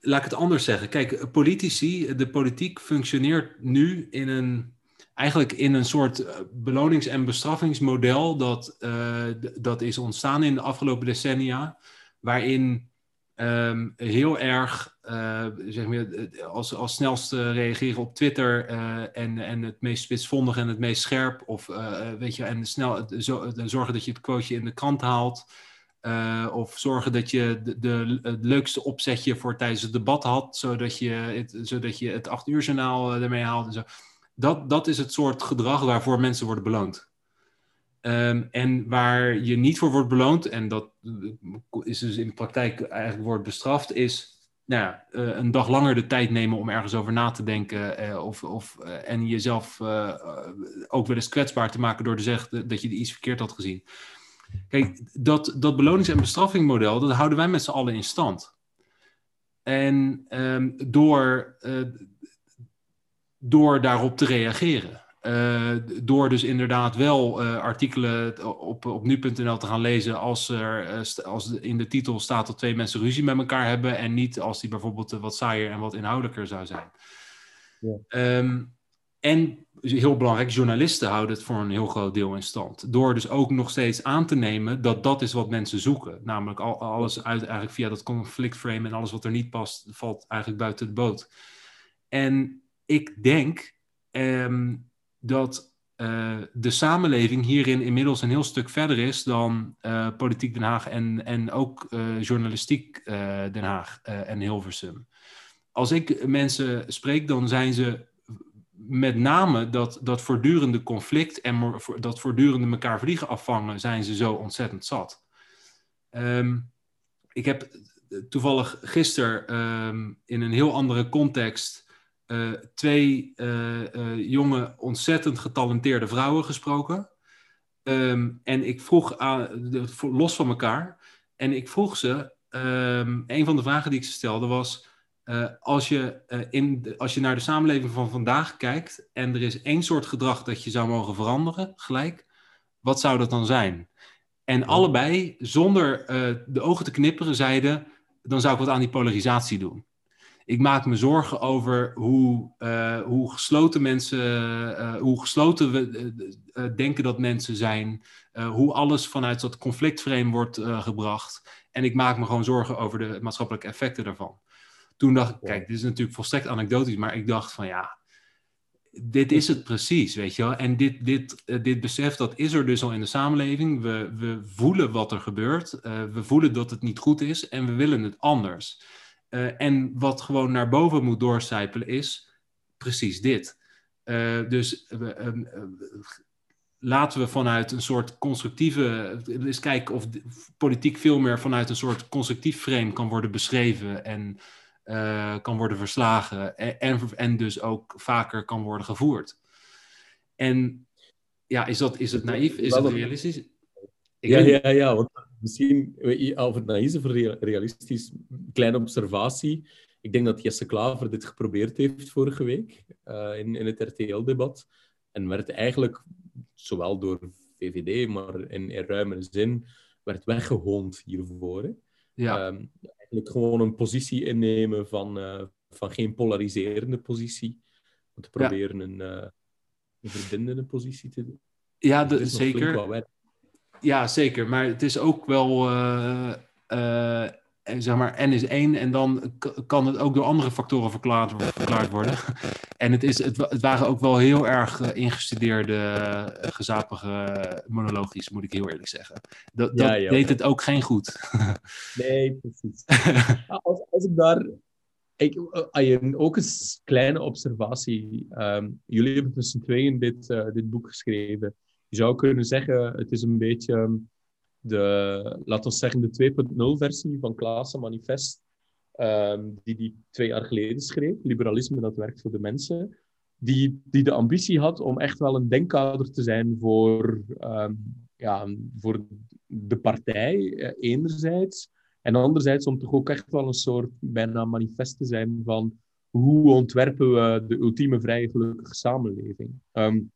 laat ik het anders zeggen. Kijk, politici, de politiek functioneert nu in een eigenlijk in een soort eh, belonings- en bestraffingsmodel dat, uh, dat is ontstaan in de afgelopen decennia, waarin um, heel erg, uh, zeg maar, als, als snelste reageren op Twitter en, en het meest spitsvondig en het meest scherp, of weet je, en snel zo, zorgen dat je het quoteje in de krant haalt. of zorgen dat je de, de, het leukste opzetje voor tijdens het debat had, zodat je het, zodat je het acht uur journaal ermee haalt en zo dat, dat is het soort gedrag waarvoor mensen worden beloond. Ehm, en waar je niet voor wordt beloond, en dat is dus in de praktijk eigenlijk wordt bestraft, is nou ja, uh, een dag langer de tijd nemen om ergens over na te denken. Uh, of, of, en jezelf ook wel eens kwetsbaar te maken door te zeggen dat je iets verkeerd had gezien. Kijk, dat, dat belonings- en bestraffingmodel, dat houden wij met z'n allen in stand. En um, door door daarop te reageren. Uh, door dus inderdaad wel uh, artikelen op, op nu.nl te gaan lezen als er uh, als in de titel staat dat twee mensen ruzie met elkaar hebben en niet als die bijvoorbeeld wat saaier en wat inhoudelijker zou zijn. Ja. Um, en heel belangrijk, journalisten houden het voor een heel groot deel in stand. Door dus ook nog steeds aan te nemen dat dat is wat mensen zoeken. Namelijk al, alles uit eigenlijk via dat conflictframe en alles wat er niet past, valt eigenlijk buiten de boot. En ik denk um, dat uh, de samenleving hierin inmiddels een heel stuk verder is dan uh, Politiek Den Haag en, en ook uh, Journalistiek Den Haag en Hilversum. Als ik mensen spreek, dan zijn ze met name dat, dat voortdurende conflict en dat voortdurende elkaar vliegen afvangen, zijn ze zo ontzettend zat. Um, ik heb toevallig gisteren um, in een heel andere context uh, twee uh, uh, jonge, ontzettend getalenteerde vrouwen gesproken. Um, en ik vroeg, aan, de, los van elkaar, en ik vroeg ze, um, een van de vragen die ik ze stelde was, als, je, in de, als je naar de samenleving van vandaag kijkt en er is één soort gedrag dat je zou mogen veranderen, gelijk, wat zou dat dan zijn? En allebei, zonder de ogen te knipperen, zeiden, dan zou ik wat aan die polarisatie doen ik maak me zorgen over hoe, uh, hoe gesloten mensen, uh, hoe gesloten we uh, denken dat mensen zijn, hoe alles vanuit dat conflictframe wordt gebracht. En ik maak me gewoon zorgen over de maatschappelijke effecten daarvan. Toen dacht ik, kijk, dit is natuurlijk volstrekt anekdotisch, maar ik dacht van ja, dit is het precies, weet je wel. En dit, dit, dit besef, dat is er dus al in de samenleving. We, we voelen wat er gebeurt, we voelen dat het niet goed is en we willen het anders. Uh, en wat gewoon naar boven moet doorcijpelen is precies dit. Uh, dus uh, laten we vanuit een soort constructieve. Eens kijken of politiek veel meer vanuit een soort constructief frame kan worden beschreven en kan worden verslagen. En, en, en, dus ook vaker kan worden gevoerd. En ja, is, dat, is het naïef? Is het realistisch? Ik ja, ja, ja, want misschien, of het naïef of realistisch, kleine observatie. Ik denk dat Jesse Klaver dit geprobeerd heeft vorige week uh, in, in het RTL-debat. En werd eigenlijk, zowel door VVD, maar in, in ruimere zin, werd weggehoond hiervoor. Hè. Ja. Um, eigenlijk gewoon een positie innemen van, uh, van geen polariserende positie. Om te proberen ja. een, uh, een verbindende positie te doen. Ja, de, zeker. Ja, zeker. Maar het is ook wel. Uh, uh, zeg maar, n is 1 en dan kan het ook door andere factoren verklaard, verklaard worden. *laughs* en het, is, het, het, waren ook wel heel erg uh, ingestudeerde, gezapige monologies, moet ik heel eerlijk zeggen. Dat, ja, dat deed het ook geen goed. *laughs* nee, precies. als, als ik daar... Ik, ook een kleine observatie. Um, jullie hebben tussen tweeën dit, dit boek geschreven. Je zou kunnen zeggen, het is een beetje... Um, de, laten we zeggen, de 2.0-versie van Klaassen Manifest, um, die die twee jaar geleden schreef, Liberalisme dat werkt voor de mensen, die, die de ambitie had om echt wel een denkkader te zijn voor, um, ja, voor de partij, eh, enerzijds, en anderzijds om toch ook echt wel een soort bijna manifest te zijn van hoe ontwerpen we de ultieme vrije gelukkige samenleving. Um,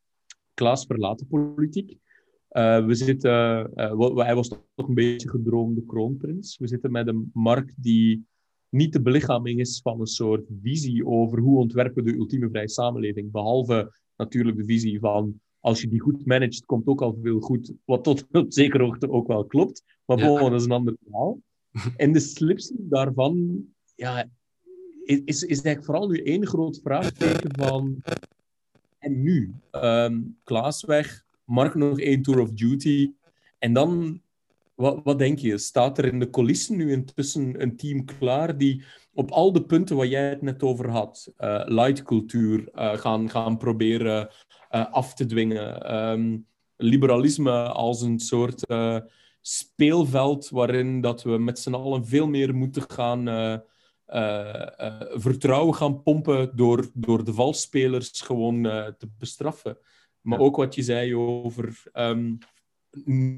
Klaas verlaat de politiek. Uh, we zitten, uh, hij was toch een beetje gedroomde kroonprins. We zitten met een markt die niet de belichaming is van een soort visie over hoe ontwerpen de ultieme vrije samenleving. Behalve natuurlijk de visie van als je die goed managt, komt ook al veel goed. Wat tot op zekere hoogte ook wel klopt. Maar ja. dat is een ander verhaal. En de slipstream daarvan ja, is, is eigenlijk vooral nu één groot vraagteken van... Nu? Um, weg, Mark nog één Tour of Duty. En dan, wat, wat denk je? Staat er in de coulissen nu intussen een team klaar die op al de punten waar jij het net over had, uh, lightcultuur, uh, gaan, gaan proberen uh, af te dwingen? Um, liberalisme als een soort speelveld waarin dat we met z'n allen veel meer moeten gaan... vertrouwen gaan pompen door, door de valsspelers gewoon te bestraffen. Maar ook wat je zei over um,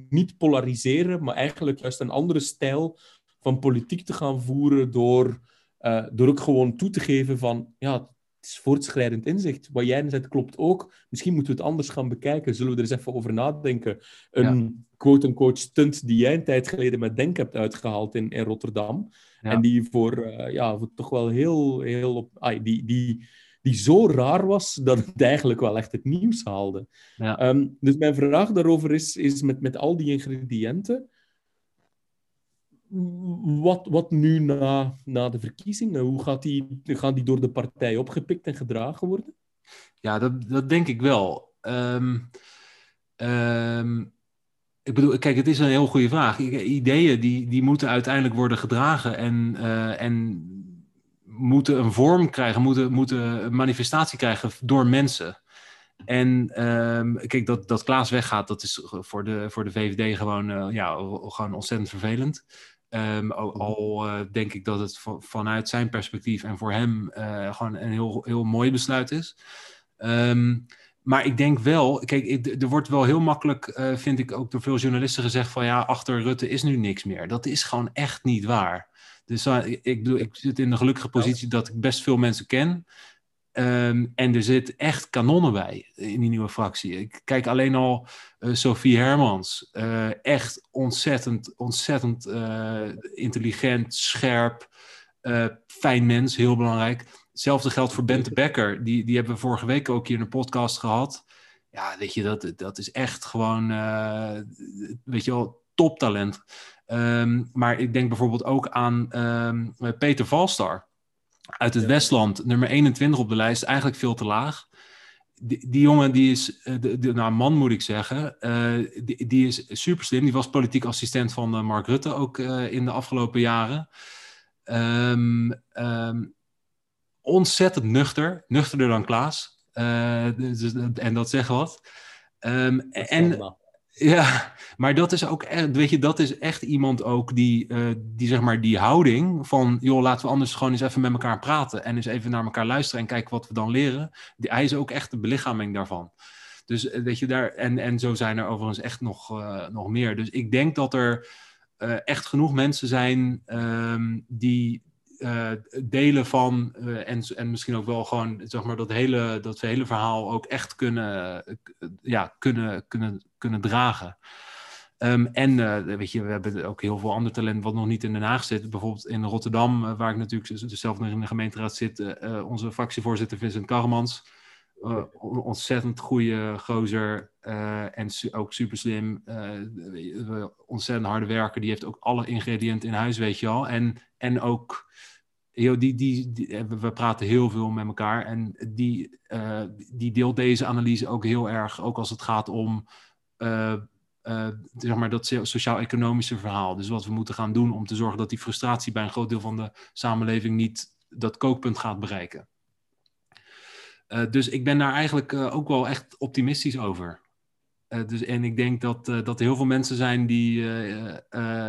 niet polariseren, maar eigenlijk juist een andere stijl van politiek te gaan voeren door, uh, door ook gewoon toe te geven van ja, het is voortschrijdend inzicht. Wat jij net klopt ook. Misschien moeten we het anders gaan bekijken. Zullen we er eens even over nadenken? Een quote-unquote stunt die jij een tijd geleden met Denk hebt uitgehaald in, in Rotterdam. Ja. En die voor, uh, ja, voor toch wel heel, heel op... Die, die, die zo raar was dat het eigenlijk wel echt het nieuws haalde. Ja. Um, dus mijn vraag daarover is, is met, met al die ingrediënten, wat, wat nu na, na de verkiezingen? Hoe gaat die, gaan die door de partij opgepikt en gedragen worden? Ja, dat, dat denk ik wel. Um, um, ik bedoel, kijk, het is een heel goede vraag. Ideeën die, die moeten uiteindelijk worden gedragen en, uh, en moeten een vorm krijgen, moeten, moeten een manifestatie krijgen door mensen. En um, kijk, dat, dat Klaas weggaat, dat is voor de, voor de VVD gewoon, uh, ja, gewoon ontzettend vervelend. Um, al, uh, denk ik dat het vanuit zijn perspectief en voor hem gewoon een heel, heel mooi besluit is. Um, maar ik denk wel, kijk, er wordt wel heel makkelijk, vind ik ook door veel journalisten gezegd van ja, achter Rutte is nu niks meer. Dat is gewoon echt niet waar. Dus uh, ik, bedoel, ik zit in de gelukkige positie dat ik best veel mensen ken. Um, en er zit echt kanonnen bij in die nieuwe fractie. Ik kijk alleen al uh, Sophie Hermans. Uh, echt ontzettend, ontzettend uh, intelligent, scherp, fijn mens, heel belangrijk. Hetzelfde geldt voor Bente Becker. Die, die hebben we vorige week ook hier in een podcast gehad. Ja, weet je, dat, dat is echt gewoon, weet je wel, toptalent. Um, maar ik denk bijvoorbeeld ook aan um, Peter Valstar uit het Westland, nummer 21 op de lijst, eigenlijk veel te laag. Die, die jongen, die is, uh, de, de, nou man moet ik zeggen, uh, die, die, is super slim. Die was politiek assistent van uh, Mark Rutte ook in de afgelopen jaren. Um, ontzettend nuchter, nuchterder dan Klaas. Dus, en dat zegt wat. en ja, maar dat is ook echt, weet je, dat is echt iemand ook die, uh, die zeg maar die houding van, joh, laten we anders gewoon eens even met elkaar praten en eens even naar elkaar luisteren en kijken wat we dan leren. Die, hij is ook echt de belichaming daarvan. Dus eh, weet je, daar, en, en zo zijn er overigens echt nog, uh, nog meer. Dus ik denk dat er uh, echt genoeg mensen zijn um, die, uh, delen van uh, en, en misschien ook wel gewoon zeg maar dat hele, dat hele verhaal ook echt kunnen, ja, kunnen, kunnen, kunnen dragen. Um, en weet je, we hebben ook heel veel ander talent wat nog niet in Den Haag zit. Bijvoorbeeld in Rotterdam, waar ik natuurlijk zelf nog in de gemeenteraad zit, onze fractievoorzitter Vincent Karremans. Uh, ontzettend goede gozer en su ook super slim. ontzettend harde werker. Die heeft ook alle ingrediënten in huis, weet je al. En, en ook die, die, die, we praten heel veel met elkaar en die, die deelt deze analyse ook heel erg, ook als het gaat om zeg maar dat sociaal-economische verhaal. Dus wat we moeten gaan doen om te zorgen dat die frustratie bij een groot deel van de samenleving niet dat kookpunt gaat bereiken. Dus ik ben daar eigenlijk ook wel echt optimistisch over. dus, en ik denk dat, dat er heel veel mensen zijn die,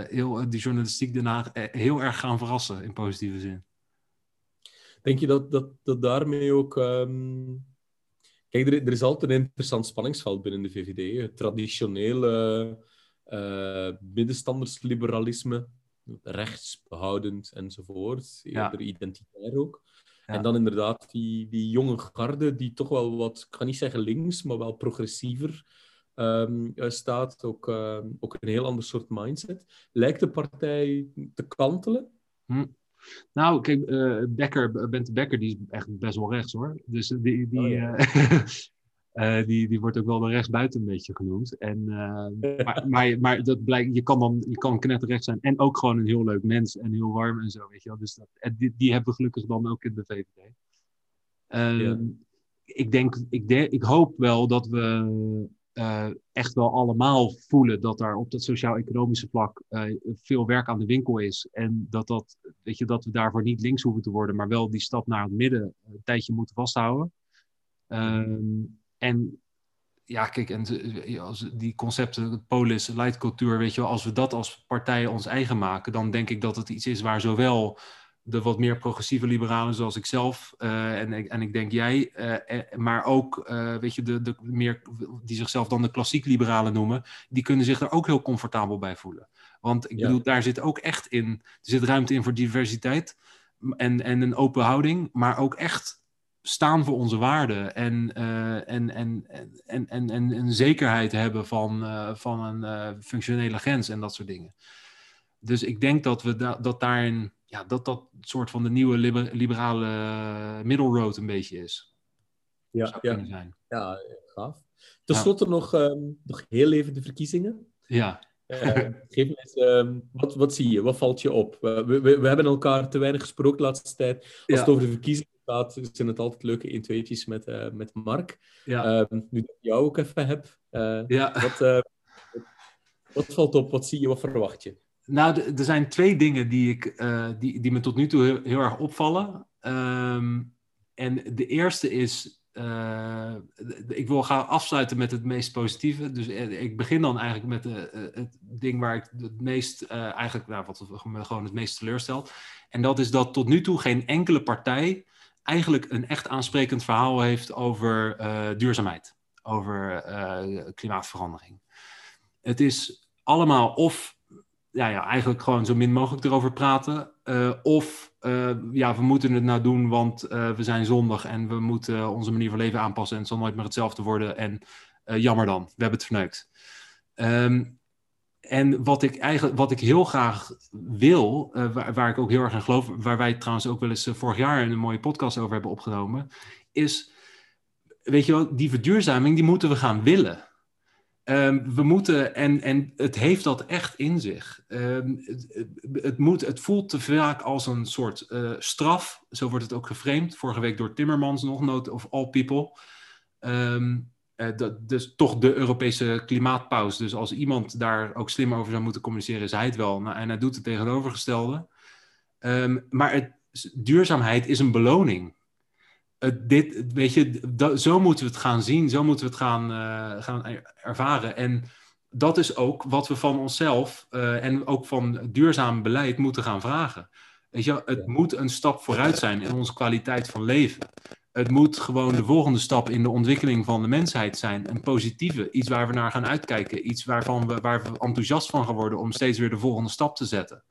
heel, die journalistiek daarna heel erg gaan verrassen in positieve zin. Denk je dat, dat, dat daarmee ook. Um... Kijk, er, er, is altijd een interessant spanningsveld binnen de VVD. Het traditionele middenstandersliberalisme, rechtsbehoudend enzovoort. Ja. identitair ook. En dan inderdaad die, die jonge garde, die toch wel wat, ik ga niet zeggen links, maar wel progressiever um, staat. Ook, uh, ook een heel ander soort mindset. Lijkt de partij te kantelen? Hm. Nou, kijk, uh, Becker, Bente Becker, die is echt best wel rechts hoor. Dus die, die, oh, uh, *laughs* die, die wordt ook wel de rechtsbuiten een beetje genoemd. En, maar, *laughs* maar, maar, dat blijkt, je kan dan je kan knetterrecht zijn en ook gewoon een heel leuk mens en heel warm en zo, weet je wel. Dus dat, die, die hebben we gelukkig dan ook in de VVD. Uh, ja. ik, denk, ik, de, ik hoop wel dat we uh, echt wel allemaal voelen dat er op dat sociaal-economische vlak veel werk aan de winkel is. En dat, dat, weet je, dat we daarvoor niet links hoeven te worden, maar wel die stap naar het midden een tijdje moeten vasthouden. Um, en ja, kijk, en als die concepten, polis, leidcultuur, weet je wel, als we dat als partij ons eigen maken, dan denk ik dat het iets is waar zowel de wat meer progressieve liberalen zoals ik zelf uh, en, en ik denk jij, uh, maar ook uh, weet je, de, de meer die zichzelf dan de klassiek liberalen noemen, die kunnen zich er ook heel comfortabel bij voelen. Want ik ja. bedoel, daar zit ook echt in, er zit ruimte in voor diversiteit en, en een open houding, maar ook echt staan voor onze waarden en, en, en, en, en, en, een zekerheid hebben van, van een functionele grens en dat soort dingen. Dus ik denk dat we da dat daarin ja, dat dat soort van de nieuwe liber liberale middle road een beetje is. Ja, ja. Zijn. ja gaaf. Ten slotte nog, um, nog heel even de verkiezingen. Ja. Uh, geef me eens, um, wat, wat zie je? Wat valt je op? We, we, we hebben elkaar te weinig gesproken de laatste tijd. Als ja. het over de verkiezingen gaat, zijn het altijd leuke 1 2 met, uh, met Mark. Ja. Um, nu dat ik jou ook even heb, uh, ja. wat, wat valt op? Wat zie je? Wat verwacht je? Nou, er zijn twee dingen die, ik, die, die me tot nu toe heel, heel erg opvallen. Um, en de eerste is, ik wil gaan afsluiten met het meest positieve. Dus eh, ik begin dan eigenlijk met de, het ding waar ik het meest, eigenlijk, nou, wat me gewoon het meest teleurstelt. En dat is dat tot nu toe geen enkele partij eigenlijk een echt aansprekend verhaal heeft over duurzaamheid, over klimaatverandering. Het is allemaal of ja, ja, eigenlijk gewoon zo min mogelijk erover praten. Uh, of ja, we moeten het nou doen, want we zijn zondig en we moeten onze manier van leven aanpassen en het zal nooit meer hetzelfde worden. En jammer dan, we hebben het verneukt. Um, en wat ik eigenlijk, wat ik heel graag wil, waar, waar, ik ook heel erg aan geloof, waar wij trouwens ook wel eens vorig jaar een mooie podcast over hebben opgenomen, is, weet je wel, die verduurzaming, die moeten we gaan willen. Um, we moeten, en, en het heeft dat echt in zich. Um, het, het, moet, het voelt te vaak als een soort uh, straf. Zo wordt het ook geframed. Vorige week door Timmermans nog, note of all people. Um, dat, dus toch de Europese klimaatpauze. Dus als iemand daar ook slim over zou moeten communiceren, is hij het wel. Nou, en hij doet het tegenovergestelde. maar het, duurzaamheid is een beloning dit, weet je, dat, zo moeten we het gaan zien, zo moeten we het gaan, uh, gaan ervaren. En dat is ook wat we van onszelf uh, en ook van duurzaam beleid moeten gaan vragen. Weet je, het moet een stap vooruit zijn in onze kwaliteit van leven. Het moet gewoon de volgende stap in de ontwikkeling van de mensheid zijn. Een positieve, iets waar we naar gaan uitkijken. Iets waarvan we, waar we enthousiast van gaan worden om steeds weer de volgende stap te zetten.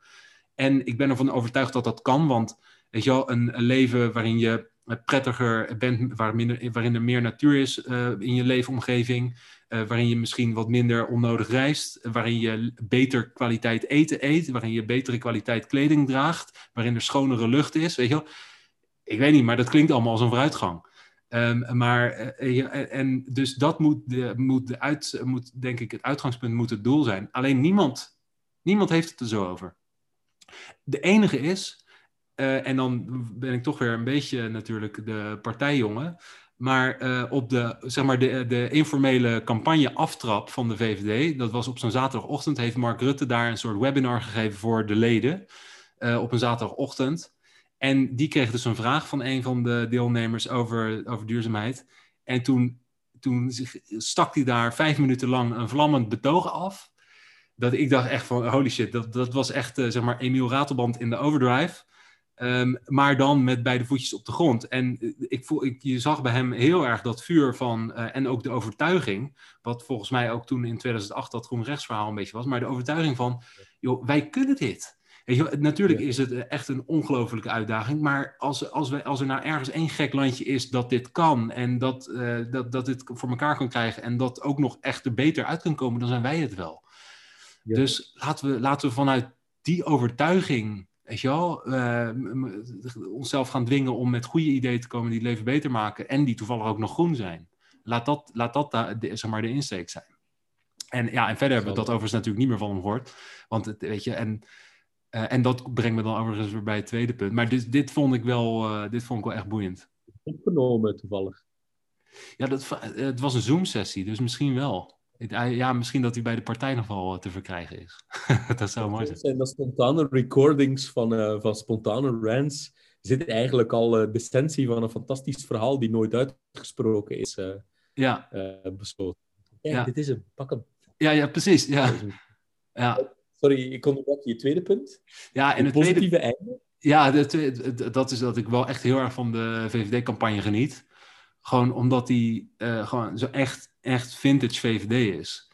En ik ben ervan overtuigd dat dat kan, want weet je wel, een, leven waarin je prettiger bent, waar minder, waarin er meer natuur is uh, in je leefomgeving, uh, waarin je misschien wat minder onnodig reist, waarin je beter kwaliteit eten eet, waarin je betere kwaliteit kleding draagt, waarin er schonere lucht is, weet je wel. Ik weet niet, maar dat klinkt allemaal als een vooruitgang. Ehm, maar, en, en dus dat moet, de, moet, de uit, moet, denk ik, het uitgangspunt moet het doel zijn. Alleen niemand, niemand heeft het er zo over. De enige is, en dan ben ik toch weer een beetje natuurlijk de partijjongen, maar op de, zeg maar de, de informele campagne aftrap van de VVD, dat was op zo'n zaterdagochtend, heeft Mark Rutte daar een soort webinar gegeven voor de leden op een zaterdagochtend. En die kreeg dus een vraag van een van de deelnemers over, over duurzaamheid. En toen, toen stak hij daar vijf minuten lang een vlammend betoog af. Dat ik dacht echt van, holy shit, dat, dat was echt, uh, zeg maar, Emiel Ratelband in de overdrive. Um, maar dan met beide voetjes op de grond. En eh, ik voel, ik, je zag bij hem heel erg dat vuur van, uh, en ook de overtuiging, wat volgens mij ook toen in 2008 dat groen rechtsverhaal een beetje was, maar de overtuiging van, joh, wij kunnen dit. Weet je, natuurlijk is het echt een ongelofelijke uitdaging, maar als, als, wij, als er nou ergens één gek landje is dat dit kan en dat, uh, dat, dat dit voor elkaar kan krijgen en dat ook nog echt er beter uit kan komen, dan zijn wij het wel. Ja. Dus laten we, laten we vanuit die overtuiging weet je wel, uh, onszelf gaan dwingen om met goede ideeën te komen die het leven beter maken en die toevallig ook nog groen zijn. Laat dat, laat dat de, zeg maar, de insteek zijn. En ja, en verder hebben we dat overigens natuurlijk niet meer van hem gehoord. Want het, weet je, en, uh, en dat brengt me dan overigens weer bij het tweede punt. Maar dit, dit, vond, ik wel, uh, dit vond ik wel echt boeiend. Opgenomen toevallig. Ja, dat, het was een Zoom-sessie, dus misschien wel. Ja, misschien dat hij bij de partij nog wel te verkrijgen is. *laughs* dat zou mooi zijn. zijn dat spontane recordings van, uh, van spontane rants zit eigenlijk al uh, de essentie van een fantastisch verhaal die nooit uitgesproken is uh, ja. besloten. Ja, ja, dit is hem. Pak hem. Ja, ja precies. Ja. ja. Sorry, ik onderbrak je tweede punt. Ja, en het positieve tweede... einde. Ja, de, dat is dat ik wel echt heel erg van de VVD-campagne geniet. Gewoon omdat die gewoon zo echt echt vintage VVD is.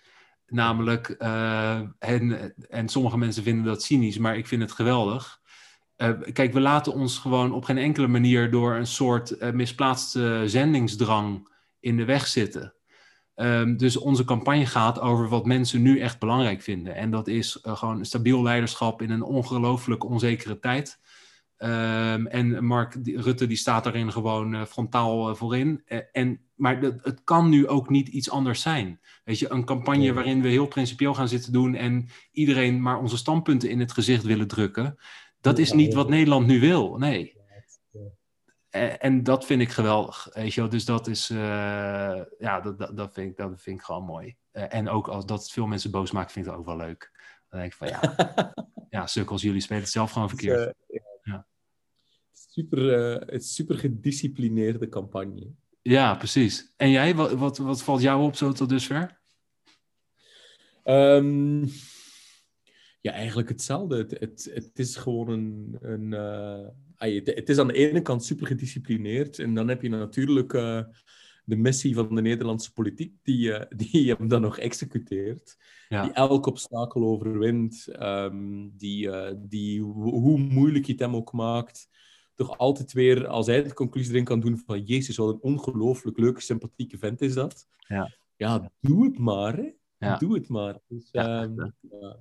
Namelijk, uh, en, en sommige mensen vinden dat cynisch, maar ik vind het geweldig. Uh, kijk, we laten ons gewoon op geen enkele manier door een soort misplaatste zendingsdrang in de weg zitten. Um, dus onze campagne gaat over wat mensen nu echt belangrijk vinden. En dat is gewoon stabiel leiderschap in een ongelooflijk onzekere tijd. Um, en Mark Rutte die staat daarin gewoon uh, frontaal uh, voorin. Uh, en, maar dat, het kan nu ook niet iets anders zijn. Weet je, een campagne waarin we heel principieel gaan zitten doen en iedereen maar onze standpunten in het gezicht willen drukken. Dat is niet wat Nederland nu wil. Nee. En, en dat vind ik geweldig. Weet je, dus dat is, ja, dat, dat, dat, vind ik, dat vind ik gewoon mooi. en ook als dat veel mensen boos maakt, vind ik dat ook wel leuk. Dan denk ik van ja, *laughs* ja sukkels, jullie spelen het zelf gewoon verkeerd. Ja. Super, het super gedisciplineerde campagne. Ja, precies. En jij, wat, wat, wat valt jou op zo tot dusver? Um, ja, eigenlijk hetzelfde. Het, het, het is gewoon een. een uh, het, is aan de ene kant super gedisciplineerd. En dan heb je natuurlijk uh, de missie van de Nederlandse politiek, die, uh, *laughs* die hem dan nog executeert. Ja. Die elk obstakel overwint. Um, die, die, hoe moeilijk je het hem ook maakt, toch altijd weer als hij de conclusie erin kan doen van Jezus, wat een ongelooflijk leuke, sympathieke vent is dat. Ja, ja doe het maar. Hè. Ja. Doe het maar. Dus, ja, um, ja.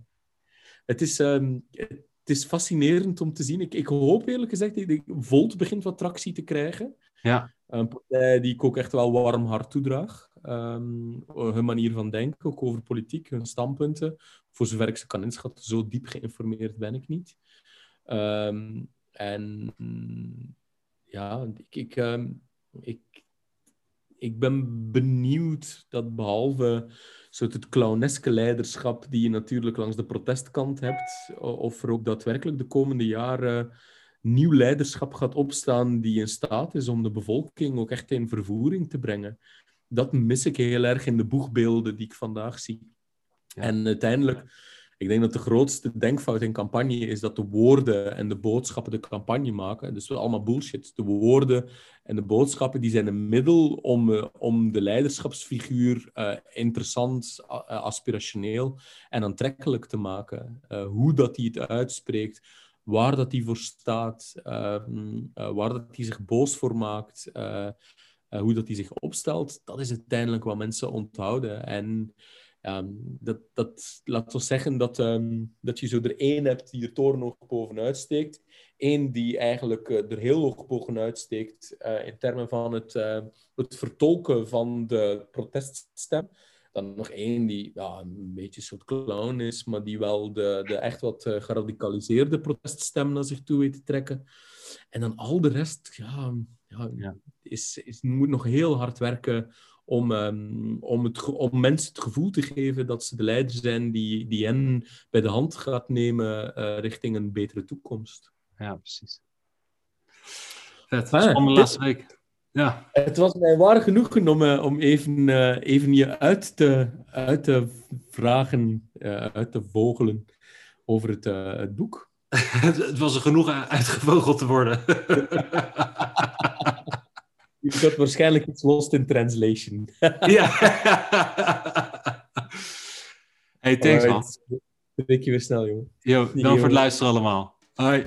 Het, is, um, het is fascinerend om te zien. Ik, ik hoop eerlijk gezegd dat Volt begint wat tractie te krijgen. Ja. Een partij die ik ook echt wel warm hart toedraag. Um, hun manier van denken, ook over politiek, hun standpunten. Voor zover ik ze kan inschatten, zo diep geïnformeerd ben ik niet. Um, en ja, ik, ik, um, ik, ik ben benieuwd dat behalve soort het clowneske leiderschap die je natuurlijk langs de protestkant hebt, of er ook daadwerkelijk de komende jaren nieuw leiderschap gaat opstaan die in staat is om de bevolking ook echt in vervoering te brengen. Dat mis ik heel erg in de boegbeelden die ik vandaag zie. Ja. En uiteindelijk ik denk dat de grootste denkfout in campagne is dat de woorden en de boodschappen de campagne maken. Dus allemaal bullshit. De woorden en de boodschappen die zijn een middel om, uh, om de leiderschapsfiguur uh, interessant, uh, aspirationeel en aantrekkelijk te maken. hoe dat hij het uitspreekt, waar dat hij voor staat, ehm, waar dat hij zich boos voor maakt, hoe dat hij zich opstelt. Dat is uiteindelijk wat mensen onthouden. En ja, dat, dat laat ons zeggen dat, ehm, dat je zo er één hebt die er torenhoog bovenuit steekt. Eén die eigenlijk uh, er heel hoog bovenuit steekt uh, in termen van het, het vertolken van de proteststem. Dan nog één die ja, een beetje een soort clown is, maar die wel de, de echt wat geradicaliseerde proteststem naar zich toe weet te trekken. En dan al de rest, ja, ja, ja. Is, is, moet nog heel hard werken om, um, om, het, om mensen het gevoel te geven dat ze de leider zijn die, die hen bij de hand gaat nemen uh, richting een betere toekomst. Ja, precies. Vet, ah, laatste week. Ja. Het was mij waar genoegen om, uh, om even, uh, even je uit te, uit te vragen, uit te vogelen over het, het boek. *laughs* het was er genoeg uitgevogeld te worden. *laughs* Je got waarschijnlijk iets lost in translation. ja. hey, thanks man. Je weer snel, jongen. Yo, dan voor het luisteren allemaal. Hoi.